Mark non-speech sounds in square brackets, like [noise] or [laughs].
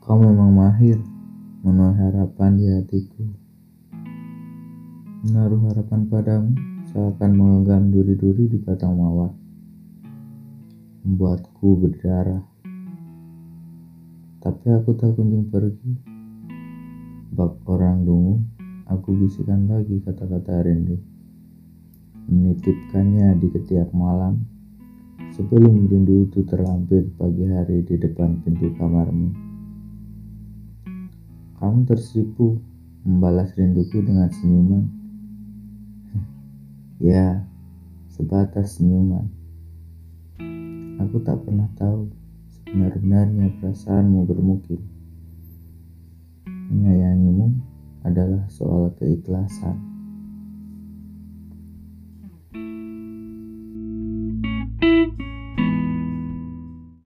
Kau memang mahir menuai harapan di hatiku. Menaruh harapan padamu seakan menggenggam duri-duri di batang mawar. Membuatku berdarah. Tapi aku tak kunjung pergi. Bak orang dungu, aku bisikan lagi kata-kata rindu. Menitipkannya di ketiak malam sebelum rindu itu terlampir pagi hari di depan pintu kamarmu. Kamu tersipu membalas rinduku dengan senyuman. [laughs] ya, sebatas senyuman. Aku tak pernah tahu sebenar-benarnya perasaanmu bermukil. Menyayangimu adalah soal keikhlasan.